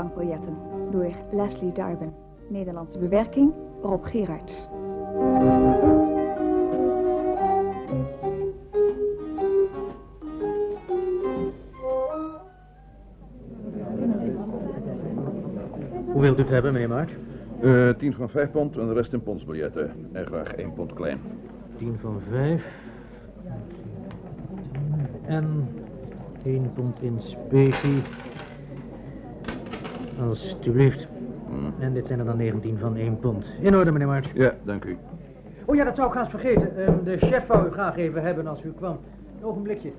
bankbiljetten door Leslie Darben. Nederlandse bewerking Rob Gerards. Hoe wilt u het hebben, meneer March? Eh, tien van vijf pond en de rest in pondsbiljetten. En graag één pond klein. 10 van 5. En 1 pond in specie. Alsjeblieft. Hm. En dit zijn er dan 19 van 1 pond. In orde, meneer March. Ja, dank u. Oh ja, dat zou ik haast vergeten. Ehm, de chef wou u graag even hebben als u kwam. Een ogenblikje.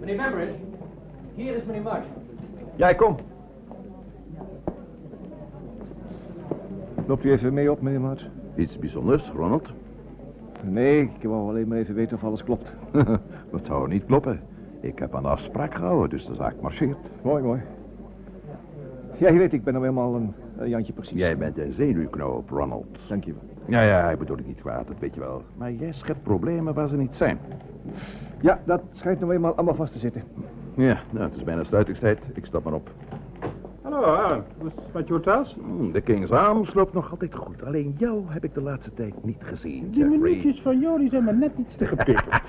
Meneer Bembridge, hier is meneer March. Jij, kom. Loopt u even mee op, meneer Maats? Iets bijzonders, Ronald? Nee, ik wou alleen maar even weten of alles klopt. Dat zou niet kloppen. Ik heb een afspraak gehouden, dus de zaak marcheert. Mooi, mooi. Ja, je weet, ik ben nou helemaal een, een Jantje precies. Jij bent een zenuwknoop, Ronald. Dank je wel. Ja, ja, ik bedoel het niet kwaad, dat weet je wel. Maar jij schept problemen waar ze niet zijn. Ja, dat schijnt nou eenmaal allemaal vast te zitten. Ja, nou, het is bijna sluitingstijd. Ik stap maar op. Hallo, Aaron. Is het met je? Hmm, De King's Arms loopt nog altijd goed. Alleen jou heb ik de laatste tijd niet gezien, Die Jeffrey. minuutjes van jou die zijn maar net iets te gepikkeld.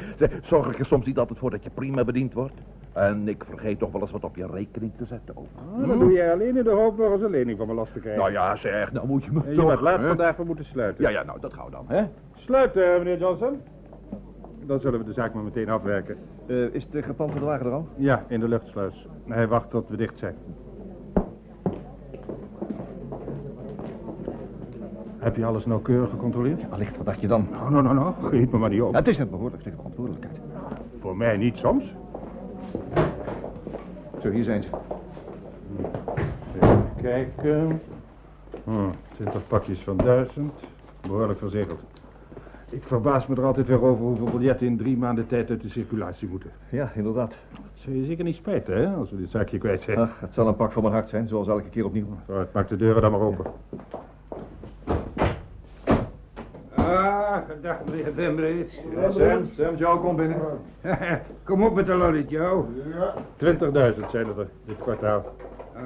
Zorg ik er soms niet altijd voor dat je prima bediend wordt? En ik vergeet toch wel eens wat op je rekening te zetten ook. Ah, dat doe jij alleen in de hoop nog eens een lening van me last te krijgen. Nou ja, zeg, nou moet je me je toch, bent laat vandaag voor moeten sluiten. Ja, ja, nou, dat gauw dan, hè? Sluiten, meneer Johnson. Dan zullen we de zaak maar meteen afwerken. Eh, is de gepantserde wagen er al? Ja, in de luchtsluis. Hij wacht tot we dicht zijn. Heb je alles nauwkeurig gecontroleerd? Allicht, wat dacht je dan? Nou, nou, nou, nou. Geet me maar niet op. het is een behoorlijk stuk verantwoordelijkheid. Voor mij niet soms. Zo, hier zijn ze. Even kijken. Hm, 20 pakjes van 1000. Behoorlijk verzegeld. Ik verbaas me er altijd weer over hoeveel biljetten in drie maanden tijd uit de circulatie moeten. Ja, inderdaad. Zul je zeker niet spijten, hè, als we dit zaakje kwijt zijn. Ach, het zal een pak van mijn hart zijn, zoals elke keer opnieuw. Vooruit, maak de deuren dan maar open. Ah, gedag meneer Bembreed. Sam, Sam, Joe, kom binnen. Kom op met de lolly, Joe. 20.000 zijn er dit kwartaal.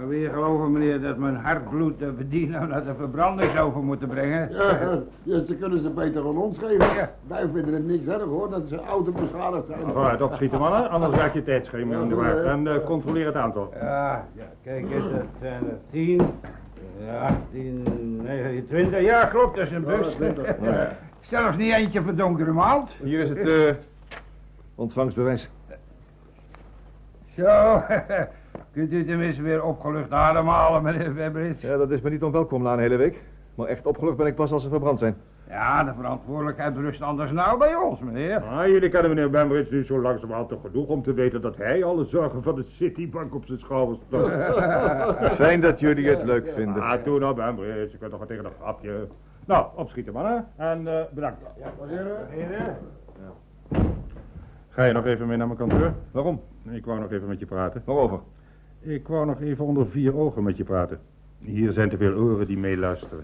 Weer geloven, meneer, dat mijn hartbloed de bediener naar de verbrandingsoven moeten brengen. Ja, ja, ze kunnen ze beter aan ons geven. Ja. Wij vinden het niks erg hoor, dat ze auto beschadigd zijn. Vooruit, opschieten mannen, anders raak je tijdschema in de war. En eh, controleer het aantal. Ja, ja, kijk eens, dat zijn er tien, ja, tien, negen, twintig. Ja, klopt, dat is een bus. Zelfs niet eentje van donkere maalt. Hier is het eh, ontvangstbewijs. Zo, kunt u tenminste weer opgelucht ademhalen, meneer Webbrits? Ja, dat is me niet onwelkom na een hele week. Maar echt opgelucht ben ik pas als ze verbrand zijn. Ja, de verantwoordelijkheid rust anders nou bij ons, meneer. Ah, jullie kennen meneer Bembridge nu zo langzamerhand toch genoeg om te weten dat hij alle zorgen van de Citibank op zijn schouders draagt. Fijn dat jullie het leuk vinden. Ah, toen nou, Bembridge, je kunt toch wel tegen een grapje. Nou, opschieten mannen, en eh, bedankt. Ga je nog even mee naar mijn kantoor? Waarom? Ik wou nog even met je praten. Waarover? Ik wou nog even onder vier ogen met je praten. Hier zijn te veel oren die meeluisteren.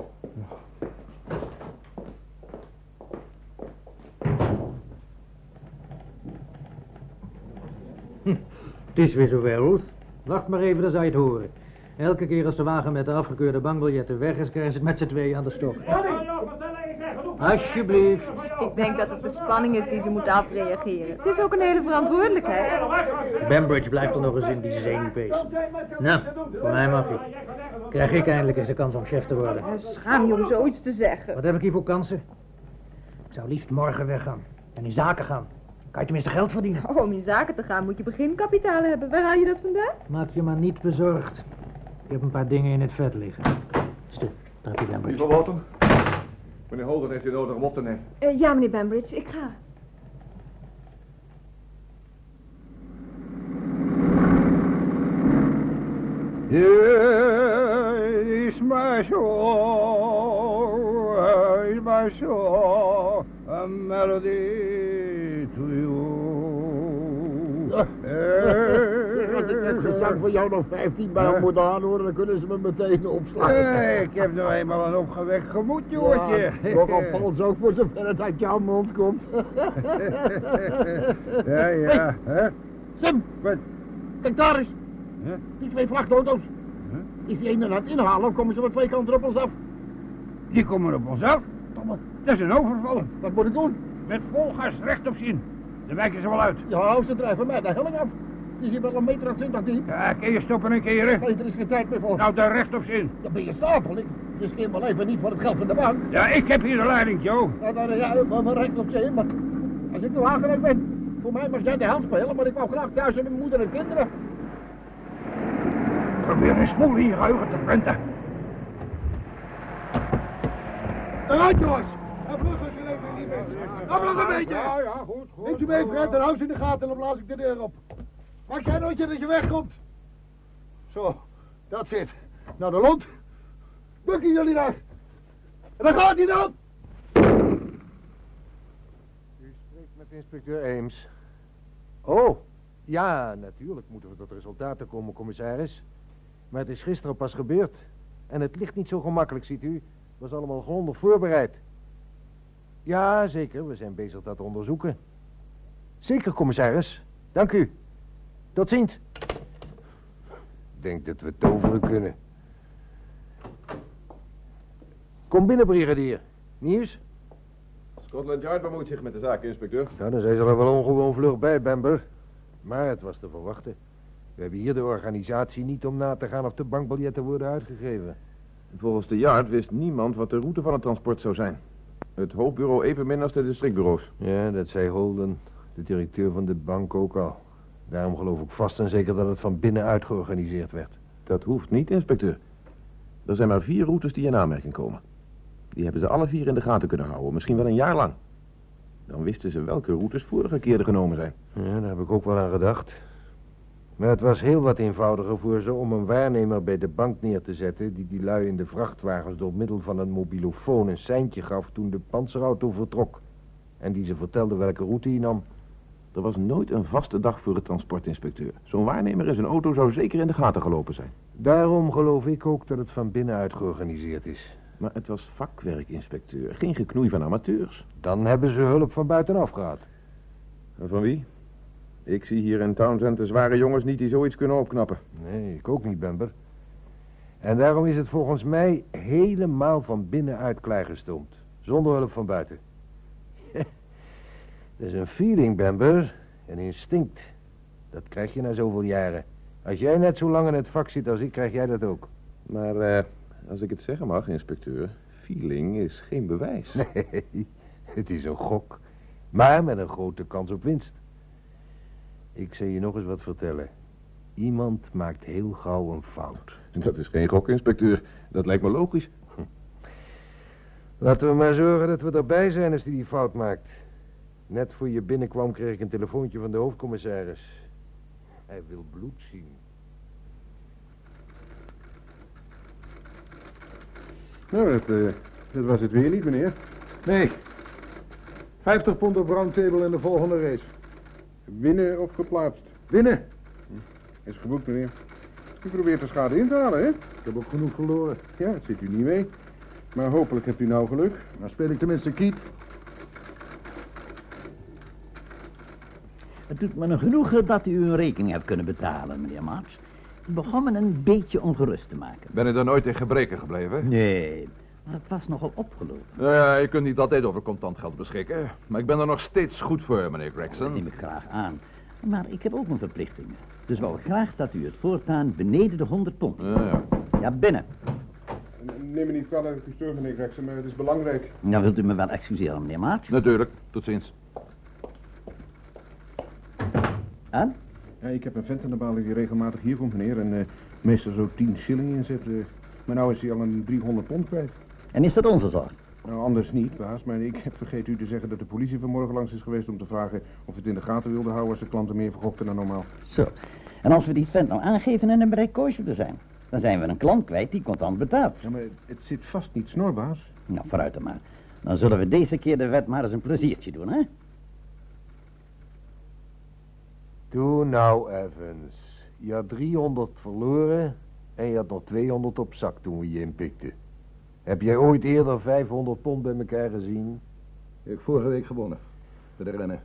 Het is weer zover, Ruth. Wacht maar even, dan zou je het horen. Elke keer als de wagen met de afgekeurde bankbiljetten weg is, krijgen ze het met z'n tweeën aan de stok. Alsjeblieft. Ik denk dat het de spanning is die ze moeten afreageren. Het is ook een hele verantwoordelijkheid. Bambridge blijft er nog eens in die zenuwpees. Nou, voor mij mag hij. Krijg ik eindelijk eens de kans om chef te worden. Schaam je om zoiets te zeggen. Wat heb ik hier voor kansen? Ik zou liefst morgen weggaan. En in zaken gaan. Kan je tenminste geld verdienen. Oh, om in zaken te gaan moet je beginkapitaal hebben. Waar haal je dat vandaan? Maak je maar niet bezorgd. Ik heb een paar dingen in het vet liggen. Stuk, daar heb je Bambridge. Mevrouw Wouter? Meneer Holder heeft u nodig om op te nemen. Eh, ja, meneer Bambridge, ik ga. Het is maar zo, het is maar zo, a melody Als ik net gezag van jou nog 15 bij moet aanhoren, dan kunnen ze me meteen opslaan. Eh, ik heb nou eenmaal een opgewekt gemoed, Joortje. Ja, Nogal vals ook voor zover het uit jouw mond komt. ja, ja, hè? Sim, Wat? kijk daar eens. Die twee vrachtauto's. Is die ene aan het inhalen of komen ze van twee kanten op ons af? Die komen op ons af. Domme. Dat is een overval. Wat moet ik doen? Met vol gas recht op zien. Dan wijken ze wel uit. Ja, ze drijven mij de helling af. Die is hier wel een meter of twintig diep. Ja, kun je stoppen en keren? Nee, er is geen tijd meer voor. Nou, daar recht op zien. Dan ben je stapel. Ik riskeer mijn leven niet voor het geld van de bank. Ja, ik heb hier de leiding, Joe. Nou, dan, ja, maar maar recht op zee. Maar als ik nu hagerig ben, voor mij mag jij de helft spelen, maar ik wou graag thuis met mijn moeder en kinderen. Probeer een smoel in je geheugen te prenten. Eruit, jongens! Dan vlug een beetje! Ja, ja, goed, goed. Neemt u mee, Fred, en hou ze in de gaten en dan blaas ik de deur op. Maak jij nooit dat je wegkomt. Zo, dat zit. Nou, de lont. Bukken jullie daar. En dan gaat hij dan! U spreekt met inspecteur Eames. Oh, ja, natuurlijk moeten we tot resultaten komen, commissaris. Maar het is gisteren pas gebeurd. En het ligt niet zo gemakkelijk, ziet u. Het was allemaal grondig voorbereid. Ja, zeker, we zijn bezig dat te onderzoeken. Zeker, commissaris. Dank u. Tot ziens. Denk dat we toveren kunnen. Kom binnen, brigadier. Nieuws? Scotland Yard bemoeit zich met de zaak, inspecteur. Nou, dan zijn ze er wel ongewoon vlug bij, Bamber. Maar het was te verwachten. We hebben hier de organisatie niet om na te gaan of de bankbiljetten worden uitgegeven. Volgens de Yard wist niemand wat de route van het transport zou zijn. Het hoofdbureau evenmin als de districtbureaus. Ja, dat zei Holden, de directeur van de bank ook al. Daarom geloof ik vast en zeker dat het van binnenuit georganiseerd werd. Dat hoeft niet, inspecteur. Er zijn maar vier routes die in aanmerking komen. Die hebben ze alle vier in de gaten kunnen houden, misschien wel een jaar lang. Dan wisten ze welke routes vorige keer er genomen zijn. Ja, daar heb ik ook wel aan gedacht. Maar het was heel wat eenvoudiger voor ze om een waarnemer bij de bank neer te zetten... die die lui in de vrachtwagens door middel van een mobilofoon een seintje gaf toen de panzerauto vertrok. En die ze vertelde welke route hij nam. Er was nooit een vaste dag voor het transportinspecteur. Zo'n waarnemer in zijn auto zou zeker in de gaten gelopen zijn. Daarom geloof ik ook dat het van binnenuit georganiseerd is. Maar het was vakwerk, inspecteur. Geen geknoei van amateurs. Dan hebben ze hulp van buitenaf gehad. En van wie? Ik zie hier in Townsend de zware jongens niet die zoiets kunnen opknappen. Nee, ik ook niet, Bember. En daarom is het volgens mij helemaal van binnenuit klaargestoomd. Zonder hulp van buiten. Dat is een feeling, Bember. Een instinct. Dat krijg je na zoveel jaren. Als jij net zo lang in het vak zit als ik, krijg jij dat ook. Maar eh, als ik het zeggen mag, inspecteur... feeling is geen bewijs. Nee, het is een gok. Maar met een grote kans op winst. Ik zal je nog eens wat vertellen. Iemand maakt heel gauw een fout. Dat is geen gok, inspecteur. Dat lijkt me logisch. Laten we maar zorgen dat we erbij zijn als hij die fout maakt. Net voor je binnenkwam kreeg ik een telefoontje van de hoofdcommissaris. Hij wil bloed zien. Nou, dat, eh, dat was het weer niet, meneer. Nee. 50 pond op roundtable in de volgende race. Winnen of geplaatst? Winnen. Is geboekt, meneer. U probeert de schade in te halen, hè? Ik heb ook genoeg verloren. Ja, dat zit u niet mee. Maar hopelijk hebt u nou geluk. Dan speel ik tenminste kiet. Het doet me een genoegen dat u uw rekening hebt kunnen betalen, meneer Marx. Het begon me een beetje ongerust te maken. Ben je er nooit in gebreken gebleven? Nee, maar het was nogal opgelopen. Nou ja, je kunt niet altijd over contant geld beschikken. Maar ik ben er nog steeds goed voor, meneer Dat Gregson. neem ik graag aan. Maar ik heb ook mijn verplichtingen. Dus wou ik graag dat u het voortaan beneden de 100 pond. Ja, ja. Ja, binnen. Neem me niet kwalijk dat ik u stoor, meneer Gregson, maar het is belangrijk. Nou wilt u me wel excuseren, meneer Marx. Natuurlijk. Tot ziens. En? Ja, ik heb een vent in de balie die regelmatig hier komt, meneer. En eh, meestal zo 10 shilling inzet. eh. maar nou is hij al een 300 pond kwijt. En is dat onze zorg? Nou, anders niet, baas. Maar ik heb vergeten u te zeggen dat de politie vanmorgen langs is geweest om te vragen of het in de gaten wilde houden als de klanten meer verkochten dan normaal. Zo. En als we die vent nou aangeven in een bereik kooisje te zijn, dan zijn we een klant kwijt die contant betaalt. Ja, maar het zit vast niet snor, baas. Nou, vooruit dan maar. Dan zullen we deze keer de wet maar eens een pleziertje doen, hè? Doe nou, Evans. Je had 300 verloren en je had nog 200 op zak toen we je inpikten. Heb jij ooit eerder 500 pond bij elkaar gezien? Ik heb vorige week gewonnen. Bij de rennen.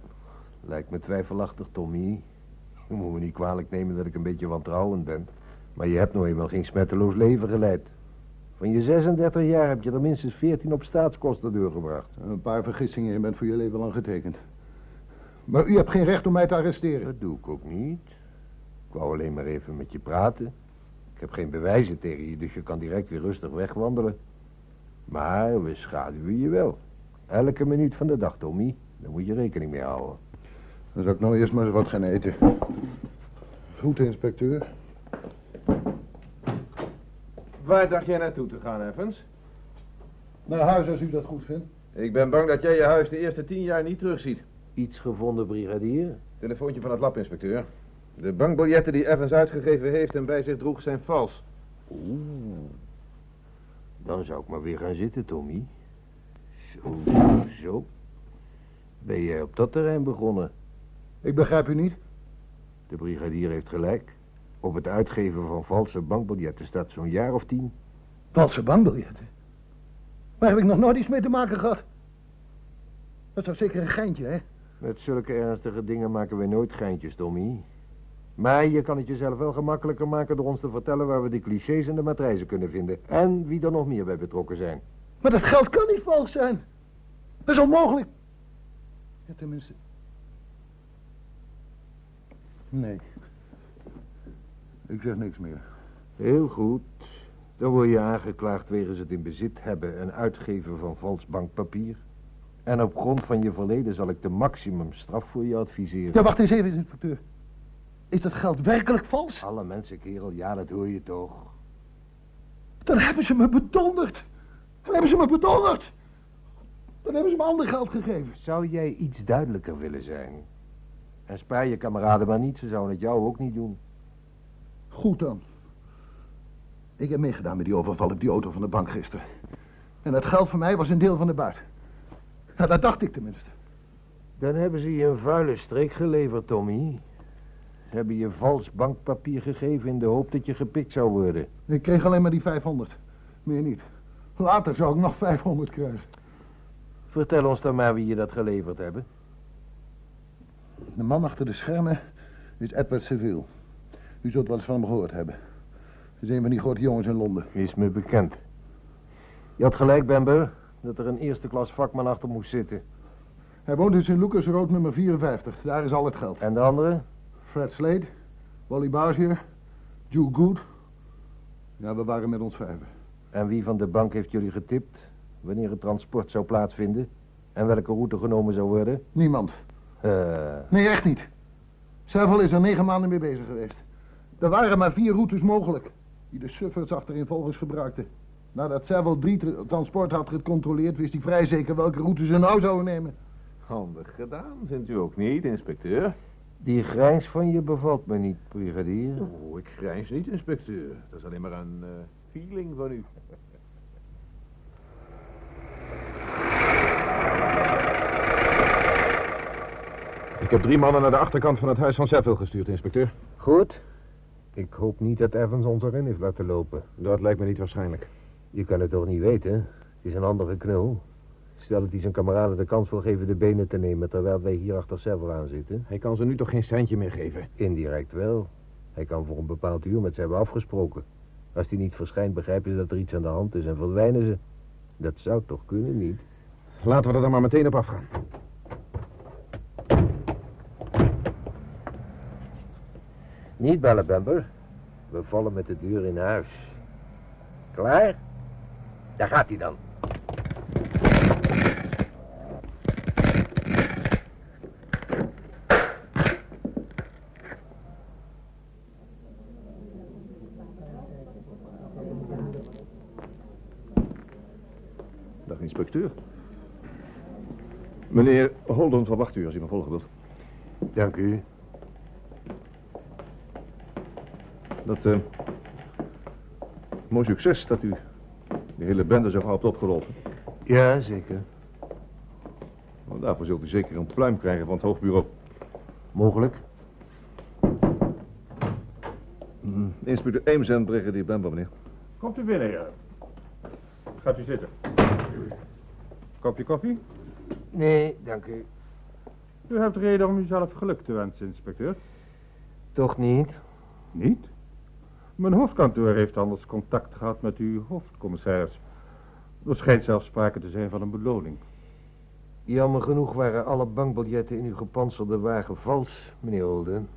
Lijkt me twijfelachtig, Tommy. Je moet me niet kwalijk nemen dat ik een beetje wantrouwend ben. Maar je hebt nou eenmaal geen smetteloos leven geleid. Van je 36 jaar heb je er minstens 14 op staatskosten doorgebracht. Een paar vergissingen, je bent voor je leven lang getekend. Maar u hebt geen recht om mij te arresteren. Dat doe ik ook niet. Ik wou alleen maar even met je praten. Ik heb geen bewijzen tegen je, dus je kan direct weer rustig wegwandelen. Maar we schaduwen je wel. Elke minuut van de dag, Tommy. Daar moet je rekening mee houden. Dan zal ik nou eerst maar eens wat gaan eten. Goed, inspecteur. Waar dacht jij naartoe te gaan, Evans? Naar huis als u dat goed vindt. Ik ben bang dat jij je huis de eerste tien jaar niet terugziet. Iets gevonden, brigadier? Telefoontje van het lab, inspecteur. De bankbiljetten die Evans uitgegeven heeft en bij zich droeg zijn vals. Oeh. Dan zou ik maar weer gaan zitten, Tommy. Zo, zo. Ben jij op dat terrein begonnen? Ik begrijp u niet. De brigadier heeft gelijk. Op het uitgeven van valse bankbiljetten staat zo'n jaar of tien. Valse bankbiljetten? Waar heb ik nog nooit iets mee te maken gehad? Dat zou zeker een geintje, hè? Met zulke ernstige dingen maken wij nooit geintjes, Tommy. Maar je kan het jezelf wel gemakkelijker maken door ons te vertellen waar we de clichés en de matrijzen kunnen vinden. En wie er nog meer bij betrokken zijn. Maar dat geld kan niet vals zijn. Dat is onmogelijk. Ja, tenminste. Nee. Ik zeg niks meer. Heel goed. Dan word je aangeklaagd wegens het in bezit hebben en uitgeven van vals bankpapier. En op grond van je verleden zal ik de maximumstraf voor je adviseren. Ja, wacht eens even, inspecteur. Is dat geld werkelijk vals? Alle mensen, kerel, ja, dat hoor je toch. Dan hebben ze me bedonderd. Dan hebben ze me bedonderd. Dan hebben ze me ander geld gegeven. Zou jij iets duidelijker willen zijn? En spaar je kameraden maar niet, ze zouden het jou ook niet doen. Goed dan. Ik heb meegedaan met die overval op die auto van de bank gisteren. En dat geld voor mij was een deel van de buit. Ja, dat dacht ik tenminste. Dan hebben ze je een vuile streek geleverd, Tommy. Hebben je vals bankpapier gegeven in de hoop dat je gepikt zou worden. Ik kreeg alleen maar die 500. Meer niet. Later zou ik nog 500 krijgen. Vertel ons dan maar wie je dat geleverd hebben. De man achter de schermen is Edward Seville. U zult wel eens van hem gehoord hebben. Hij is een van die grote jongens in Londen. Is me bekend. Je had gelijk, Bamber, dat er een eerste klas vakman achter moest zitten. Hij woont in St. Lucas Road nummer 54. Daar is al het geld. En de andere? Fred Slade, Wally Bouzier, Joe Good. Ja, we waren met ons vijven. En wie van de bank heeft jullie getipt? Wanneer het transport zou plaatsvinden? En welke route genomen zou worden? Niemand. Uh... Nee, echt niet. Seville is er negen maanden mee bezig geweest. Er waren maar vier routes mogelijk, die de sufferts achterin volgens gebruikten. Nadat Seville drie transport had gecontroleerd, wist hij vrij zeker welke route ze nou zouden nemen. Handig gedaan, vindt u ook niet, inspecteur? Die grijns van je bevalt me niet, brigadier. Oh, ik grijns niet, inspecteur. Dat is alleen maar een uh, feeling van u. Ik heb drie mannen naar de achterkant van het huis van Seville gestuurd, inspecteur. Goed. Ik hoop niet dat Evans ons erin heeft laten lopen. Dat lijkt me niet waarschijnlijk. Je kan het toch niet weten? Het is een andere knul. Stel dat hij zijn kameraden de kans wil geven de benen te nemen... terwijl wij hier achter Seville aan zitten. Hij kan ze nu toch geen centje meer geven? Indirect wel. Hij kan voor een bepaald uur met ze hebben afgesproken. Als hij niet verschijnt, begrijpen ze dat er iets aan de hand is en verdwijnen ze. Dat zou toch kunnen, niet? Laten we er dan maar meteen op afgaan. Niet bellen, Bamber. We vallen met de deur in huis. Klaar? Daar gaat hij dan. Dag, inspecteur. Meneer Holden verwacht u als u me volgen wilt. Dank u. Dat, eh... mooi succes dat u de hele bende zo gauw hebt opgelopen. Ja, zeker. Maar daarvoor zult u zeker een pluim krijgen van het hoofdbureau. Mogelijk. Mm, inspecteur Ames en brigadier Bember, meneer. Komt u binnen, ja. Gaat u zitten. Kopje koffie? Nee, dank u. U hebt reden om uzelf geluk te wensen, inspecteur. Toch niet? Niet? Mijn hoofdkantoor heeft anders contact gehad met uw hoofdcommissaris. Er schijnt zelfs sprake te zijn van een beloning. Jammer genoeg waren alle bankbiljetten in uw gepantserde wagen vals, meneer Holden.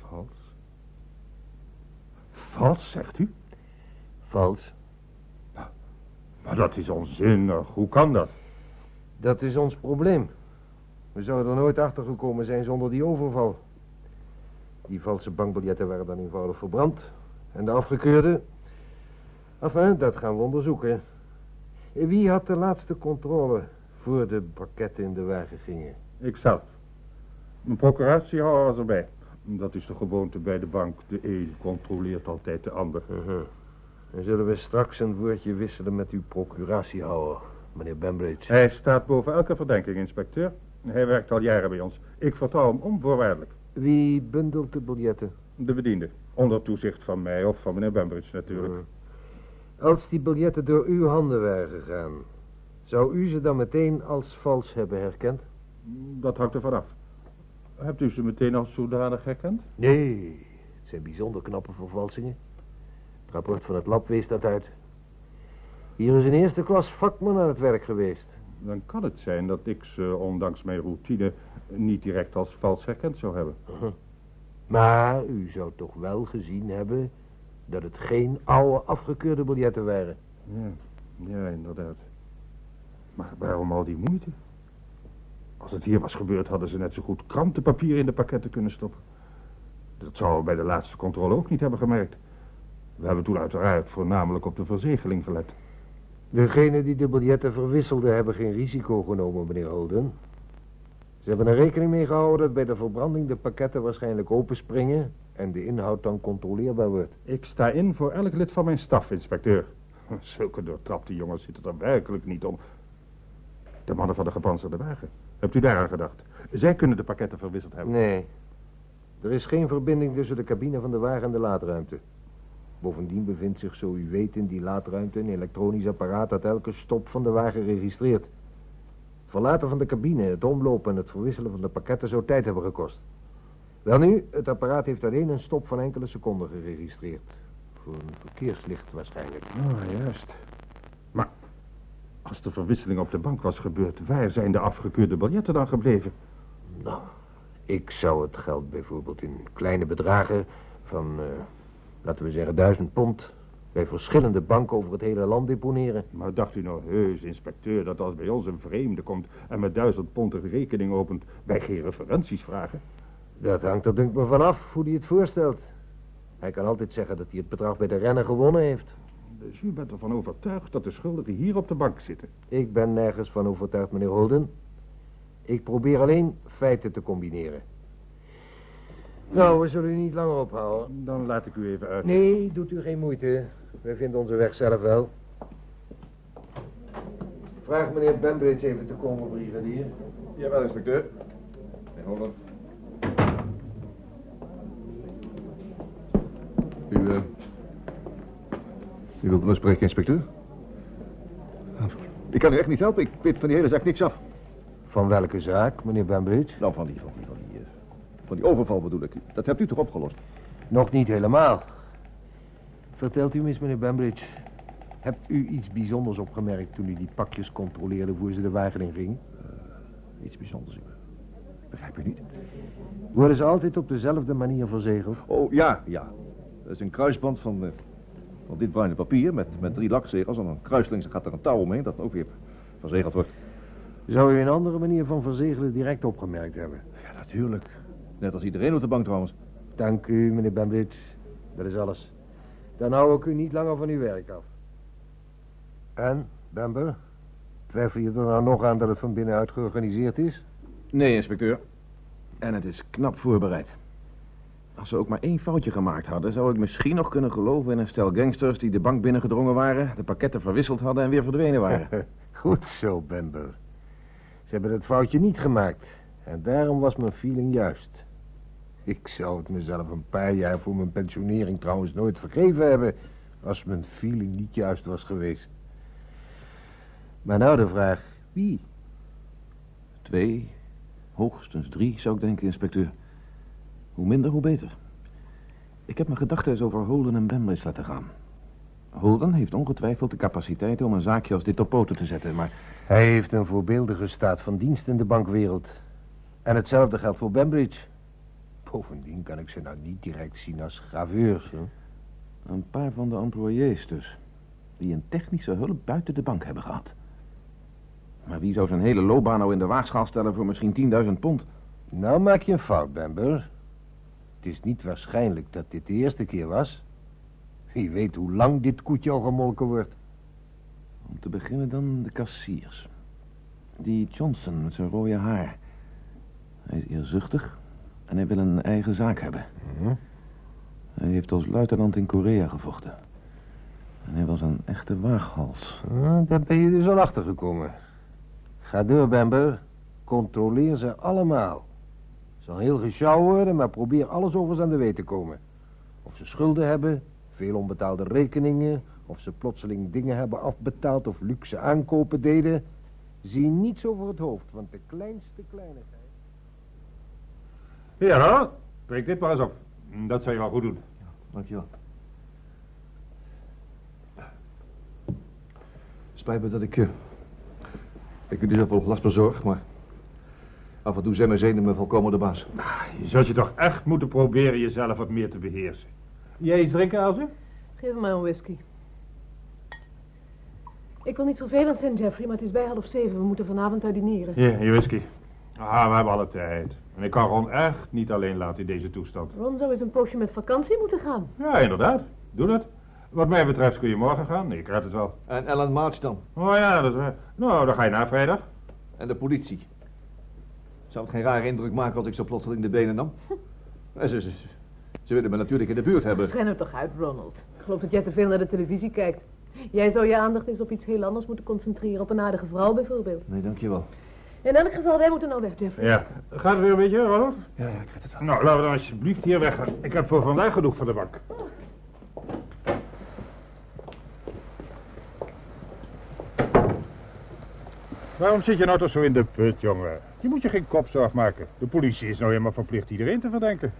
Vals? Vals, zegt u? Vals. Maar dat is onzinnig. Hoe kan dat? Dat is ons probleem. We zouden er nooit achter gekomen zijn zonder die overval. Die valse bankbiljetten waren dan eenvoudig verbrand. En de afgekeurde... Enfin, dat gaan we onderzoeken. Wie had de laatste controle voor de pakketten in de wagen gingen? Ikzelf. Mijn procuratiehouder was erbij. Dat is de gewoonte bij de bank. De een controleert altijd de ander. Dan zullen we straks een woordje wisselen met uw procuratiehouder, meneer Bembridge. Hij staat boven elke verdenking, inspecteur. Hij werkt al jaren bij ons. Ik vertrouw hem onvoorwaardelijk. Wie bundelt de biljetten? De bediende. Onder toezicht van mij of van meneer Bembridge natuurlijk. Uh, als die biljetten door uw handen waren gegaan, zou u ze dan meteen als vals hebben herkend? Dat hangt er vanaf. Hebt u ze meteen als zodanig herkend? Nee, het zijn bijzonder knappe vervalsingen. Het rapport van het lab wees dat uit. Hier is een eerste klas vakman aan het werk geweest. Dan kan het zijn dat ik ze, ondanks mijn routine, niet direct als vals herkend zou hebben. Maar u zou toch wel gezien hebben dat het geen oude afgekeurde biljetten waren. Ja, ja, inderdaad. Maar waarom al die moeite? Als het hier was gebeurd, hadden ze net zo goed krantenpapier in de pakketten kunnen stoppen. Dat zouden we bij de laatste controle ook niet hebben gemerkt. We hebben toen uiteraard voornamelijk op de verzegeling gelet. Degenen die de biljetten verwisselden hebben geen risico genomen, meneer Holden. Ze hebben er rekening mee gehouden dat bij de verbranding de pakketten waarschijnlijk openspringen en de inhoud dan controleerbaar wordt. Ik sta in voor elk lid van mijn staf, inspecteur. Zulke doortrapte jongens zitten er werkelijk niet om. De mannen van de gepantserde wagen. Hebt u daar aan gedacht? Zij kunnen de pakketten verwisseld hebben. Nee. Er is geen verbinding tussen de cabine van de wagen en de laadruimte. Bovendien bevindt zich, zo u weet, in die laadruimte een elektronisch apparaat dat elke stop van de wagen registreert. Het verlaten van de cabine, het omlopen en het verwisselen van de pakketten zou tijd hebben gekost. Welnu, het apparaat heeft alleen een stop van enkele seconden geregistreerd. Voor een verkeerslicht waarschijnlijk. Ah, juist. Maar als de verwisseling op de bank was gebeurd, waar zijn de afgekeurde biljetten dan gebleven? Nou, ik zou het geld bijvoorbeeld in kleine bedragen van, uh, laten we zeggen, duizend pond bij verschillende banken over het hele land deponeren. Maar dacht u nou heus, inspecteur, dat als bij ons een vreemde komt en met duizend pond een rekening opent, wij geen referenties vragen? Dat hangt er denk ik me vanaf hoe hij het voorstelt. Hij kan altijd zeggen dat hij het bedrag bij de renner gewonnen heeft. Dus u bent ervan overtuigd dat de schuldigen hier op de bank zitten? Ik ben nergens van overtuigd, meneer Holden. Ik probeer alleen feiten te combineren. Nou, we zullen u niet langer ophouden. Dan laat ik u even uit. Nee, doet u geen moeite. Wij vinden onze weg zelf wel. Vraag meneer Bembridge even te komen, brigadier. Jawel, inspecteur. Meneer Holden. U, uh, u wilt me spreken, inspecteur? Ik kan u echt niet helpen. Ik weet van die hele zaak niks af. Van welke zaak, meneer Bembridge? Nou, van die, van die, van die, van die overval bedoel ik. Dat hebt u toch opgelost? Nog niet helemaal. Vertelt u me eens, meneer Bembridge. Hebt u iets bijzonders opgemerkt toen u die pakjes controleerde voor ze de wagen in ging? Uh, iets bijzonders, ik begrijp u niet. Worden ze altijd op dezelfde manier verzegeld? Oh, ja, ja. Dat is een kruisband van, uh, van dit bruine papier met, met drie lakzegels. En dan kruislings gaat er een touw omheen dat ook weer verzegeld wordt. Zou u een andere manier van verzegelen direct opgemerkt hebben? Ja, natuurlijk. Net als iedereen op de bank trouwens. Dank u, meneer Bembridge. Dat is alles. Dan hou ik u niet langer van uw werk af. En, Bamber? Twijfel je er nou nog aan dat het van binnenuit georganiseerd is? Nee, inspecteur. En het is knap voorbereid. Als ze ook maar één foutje gemaakt hadden... zou ik misschien nog kunnen geloven in een stel gangsters... die de bank binnengedrongen waren... de pakketten verwisseld hadden en weer verdwenen waren. Goed zo, Bamber. Ze hebben het foutje niet gemaakt. En daarom was mijn feeling juist. Ik zou het mezelf een paar jaar voor mijn pensionering trouwens nooit vergeven hebben... als mijn feeling niet juist was geweest. Maar nou de vraag, wie? Twee, hoogstens drie, zou ik denken, inspecteur. Hoe minder, hoe beter. Ik heb mijn gedachten eens over Holden en Bembridge laten gaan. Holden heeft ongetwijfeld de capaciteit om een zaakje als dit op poten te zetten, maar... Hij heeft een voorbeeldige staat van dienst in de bankwereld. En hetzelfde geldt voor Bembridge. Bovendien kan ik ze nou niet direct zien als graveurs. Hè? Een paar van de employés dus. Die een technische hulp buiten de bank hebben gehad. Maar wie zou zijn hele loopbaan nou in de waagschaal stellen voor misschien 10.000 pond? Nou maak je een fout, Bamber. Het is niet waarschijnlijk dat dit de eerste keer was. Wie weet hoe lang dit koetje al gemolken wordt. Om te beginnen dan de kassiers. Die Johnson met zijn rode haar. Hij is eerzuchtig en hij wil een eigen zaak hebben. Hm? Hij heeft als luitenant in Korea gevochten. En hij was een echte waaghals. Ah, daar ben je dus al achter gekomen. Ga door, Bamber. Controleer ze allemaal. Zal heel gesjouw worden, maar probeer alles over ze aan de weet te komen. Of ze schulden hebben, veel onbetaalde rekeningen... of ze plotseling dingen hebben afbetaald of luxe aankopen deden... zie niets over het hoofd, want de kleinste kleinigheid... Hier, hoor. Trek dit maar eens op. Dat zou je wel goed doen. Dankjewel. Spijt me dat ik... eh, ik u dus wel last bezorg, maar... Af en toe zijn mijn zenuwen volkomen de baas. Je zult je toch echt moeten proberen jezelf wat meer te beheersen. Jij iets drinken, Elze? Geef me maar een whisky. Ik wil niet vervelend zijn, Jeffrey, maar het is bij half zeven. We moeten vanavond uit dineren. Hier, je whisky. Ah, we hebben alle tijd. En ik kan Ron echt niet alleen laten in deze toestand. Ron zou eens een poosje met vakantie moeten gaan. Ja, inderdaad. Doe dat. Wat mij betreft kun je morgen gaan. Ik red het wel. En Ellen March dan? Oh ja, dat is waar. Nou, dan ga je na vrijdag. En de politie? Zou het geen rare indruk maken als ik zo plotseling de benen nam? Eh, Ze, ze, ze willen me natuurlijk in de buurt hebben. Schijn er toch uit, Ronald. Ik geloof dat jij te veel naar de televisie kijkt. Jij zou je aandacht eens op iets heel anders moeten concentreren. Op een aardige vrouw bijvoorbeeld. Nee, dankjewel. In elk geval, wij moeten nou weg, Jeffrey. Ja. Gaat het weer een beetje, Ronald? Ja, ja, ik weet het wel. Nou, laten we dan alsjeblieft hier weggaan. Ik heb voor vandaag genoeg van de bank. Waarom zit je nou toch zo in de put, jongen? Je moet je geen kopzorg maken. De politie is nou helemaal verplicht iedereen te verdenken.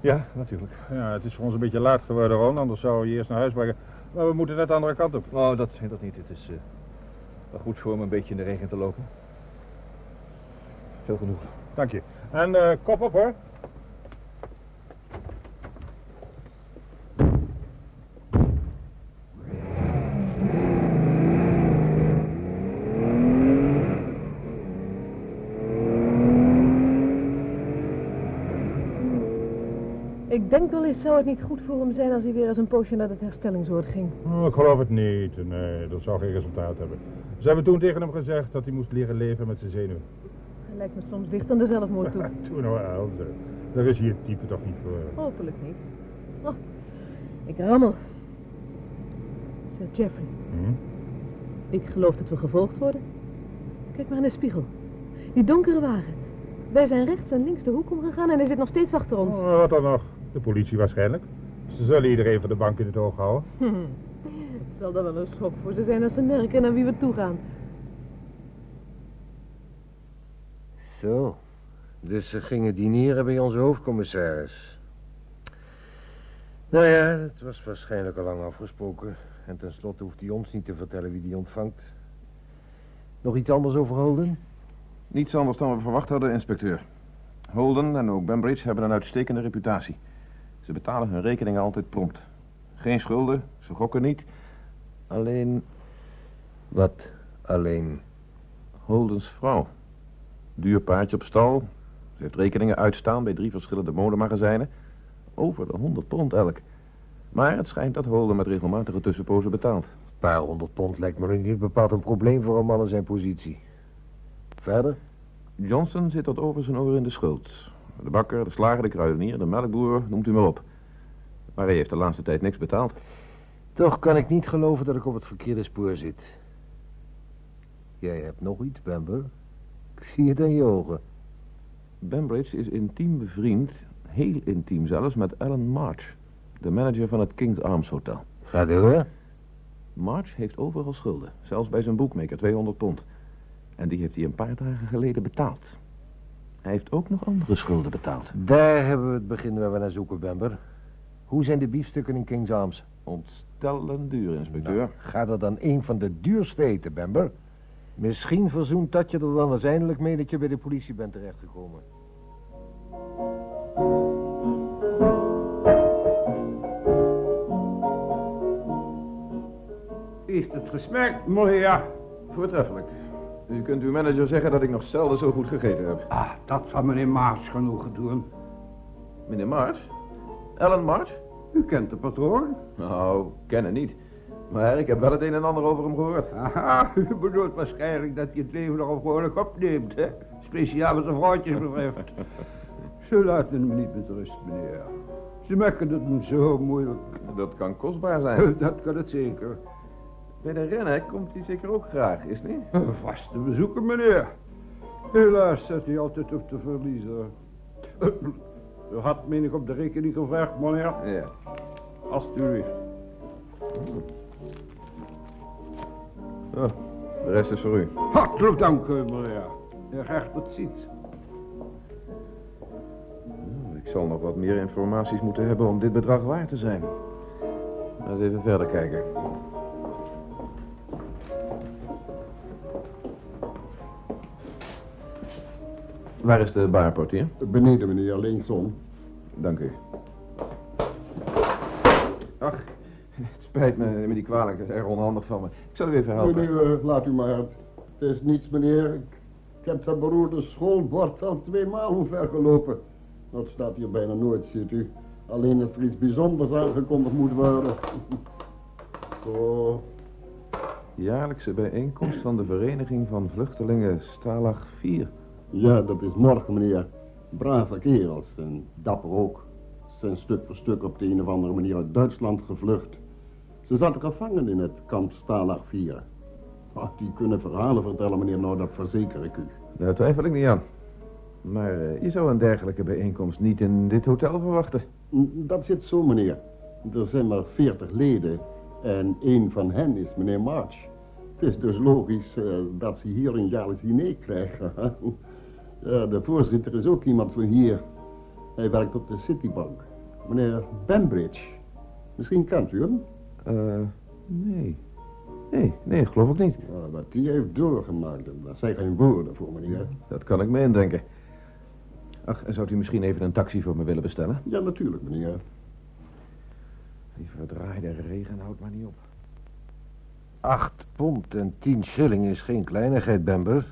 Ja, natuurlijk. Ja, het is voor ons een beetje laat geworden, Ron. Anders zouden we je eerst naar huis brengen. Maar we moeten net de andere kant op. Oh, dat, dat niet. Het is eh, wel goed voor me een beetje in de regen te lopen. Veel genoeg. Dank je. En eh, kop op, hoor. Ik denk wel eens, zou het niet goed voor hem zijn als hij weer eens een poosje naar het herstellingsoord ging. Oh, ik geloof het niet. Nee, dat zou geen resultaat hebben. Ze hebben toen tegen hem gezegd dat hij moest leren leven met zijn zenuwen. Lijkt me soms dicht aan de zelfmoord toe. Toen nou, Elze. Daar is het type toch niet voor. Hopelijk niet. Oh, ik rammel. Sir Jeffrey, Hm? ik geloof dat we gevolgd worden. Kijk maar in de spiegel. Die donkere wagen. Wij zijn rechts en links de hoek omgegaan en hij zit nog steeds achter ons. Oh, wat dan nog? De politie waarschijnlijk. Ze zullen iedereen van de bank in het oog houden. Het zal dan wel een schok voor ze zijn als ze merken naar wie we toe gaan. Zo, dus ze gingen dineren bij onze hoofdcommissaris. Nou ja, het was waarschijnlijk al lang afgesproken. En tenslotte hoeft hij ons niet te vertellen wie die ontvangt. Nog iets anders over Holden? Niets anders dan we verwacht hadden, inspecteur. Holden en ook Bembridge hebben een uitstekende reputatie. Ze betalen hun rekeningen altijd prompt. Geen schulden, ze gokken niet. Alleen Wat alleen? Holdens vrouw. Duur paardje op stal. Ze heeft rekeningen uitstaan bij drie verschillende modemagazijnen. Over de 100 pond elk. Maar het schijnt dat Holden met regelmatige tussenpozen betaalt. Een paar honderd pond lijkt me niet bepaald een probleem voor een man in zijn positie. Verder? Johnson zit tot over zijn oren in de schuld. De bakker, de slager, de kruidenier, de melkboer, noemt u maar op. Maar hij heeft de laatste tijd niks betaald. Toch kan ik niet geloven dat ik op het verkeerde spoor zit. Jij hebt nog iets, Bamber. Zie het aan je ogen. Bembridge is intiem bevriend, heel intiem zelfs, met Alan March, de manager van het King's Arms Hotel. Ga door. March heeft overal schulden, zelfs bij zijn boekmaker 200 pond. En die heeft hij een paar dagen geleden betaald. Hij heeft ook nog andere schulden betaald. Daar hebben we het begin waar we naar zoeken, Bamber. Hoe zijn de biefstukken in King's Arms? Ontstellend duur, inspecteur. Ga er dan een van de duurste eten, Bamber. Misschien verzoent dat je er dan uiteindelijk mee dat je bij de politie bent terechtgekomen. Is het gesmaakt, meneer? Voortreffelijk. U kunt uw manager zeggen dat ik nog zelden zo goed gegeten heb. Ah, dat zal meneer Maars genoegen doen. Meneer Mars? Ellen Mars? U kent de patroon? Nou, kennen niet. Maar ik heb wel het een en ander over hem gehoord. Aha, u bedoelt waarschijnlijk dat hij het leven nog gewoonlijk opneemt, hè? Speciaal wat de vrouwtjes betreft. Ze laten hem niet met rust, meneer. Ze maken het hem zo moeilijk. Dat kan kostbaar zijn. Dat kan het zeker. Bij de rennen komt hij zeker ook graag, is niet? Een vaste bezoeker, meneer. Helaas zet hij altijd op te verliezen. U had, meen ik, op de rekening gevraagd, meneer. Ja. Alsjeblieft. Oh, de rest is voor u. Hartelijk dank, eh, graag tot ziens. Nou, Ik zal nog wat meer informaties moeten hebben om dit bedrag waar te zijn. Laten we even verder kijken. Waar is de barportier? Beneden, meneer, linksom. Dank u. Ach, spijt me, neem me die kwalijk. Dat is erg onhandig van me. Ik zal u even helpen. Nee, nee, eh, laat u maar. Het is niets, meneer. Ik, heb dat beroerde schoolbord al twee maal omvergelopen. Dat staat hier bijna nooit, ziet u. Alleen als er iets bijzonders aangekondigd moet worden. Zo. Jaarlijkse bijeenkomst van de Vereniging van Vluchtelingen Stalag 4. Ja, dat is morgen, meneer. Brave kerels en dapper ook. Ze zijn stuk voor stuk op de een of andere manier uit Duitsland gevlucht. Ze zaten gevangen in het kamp Stalag 4. Ah, die kunnen verhalen vertellen, meneer, nou dat verzeker ik u. Daar twijfel ik niet aan. Maar eh, je zou een dergelijke bijeenkomst niet in dit hotel verwachten. Dat zit zo, meneer. Er zijn maar veertig leden en één van hen is meneer March. Het is dus logisch eh, dat ze hier een jaarlijks diner krijgen. ja, de voorzitter is ook iemand van hier. Hij werkt op de Citibank. Meneer Bembridge. Misschien kent u hem? Eh, nee. Nee, nee, geloof ik niet. Ja, wat die heeft doorgemaakt, daar zijn geen woorden voor, meneer. Dat kan ik me indenken. Ach, en zou u misschien even een taxi voor me willen bestellen? Ja, natuurlijk, meneer. Die verdraaide regen houdt maar niet op. Acht pond en tien shilling is geen kleinigheid, Bamber.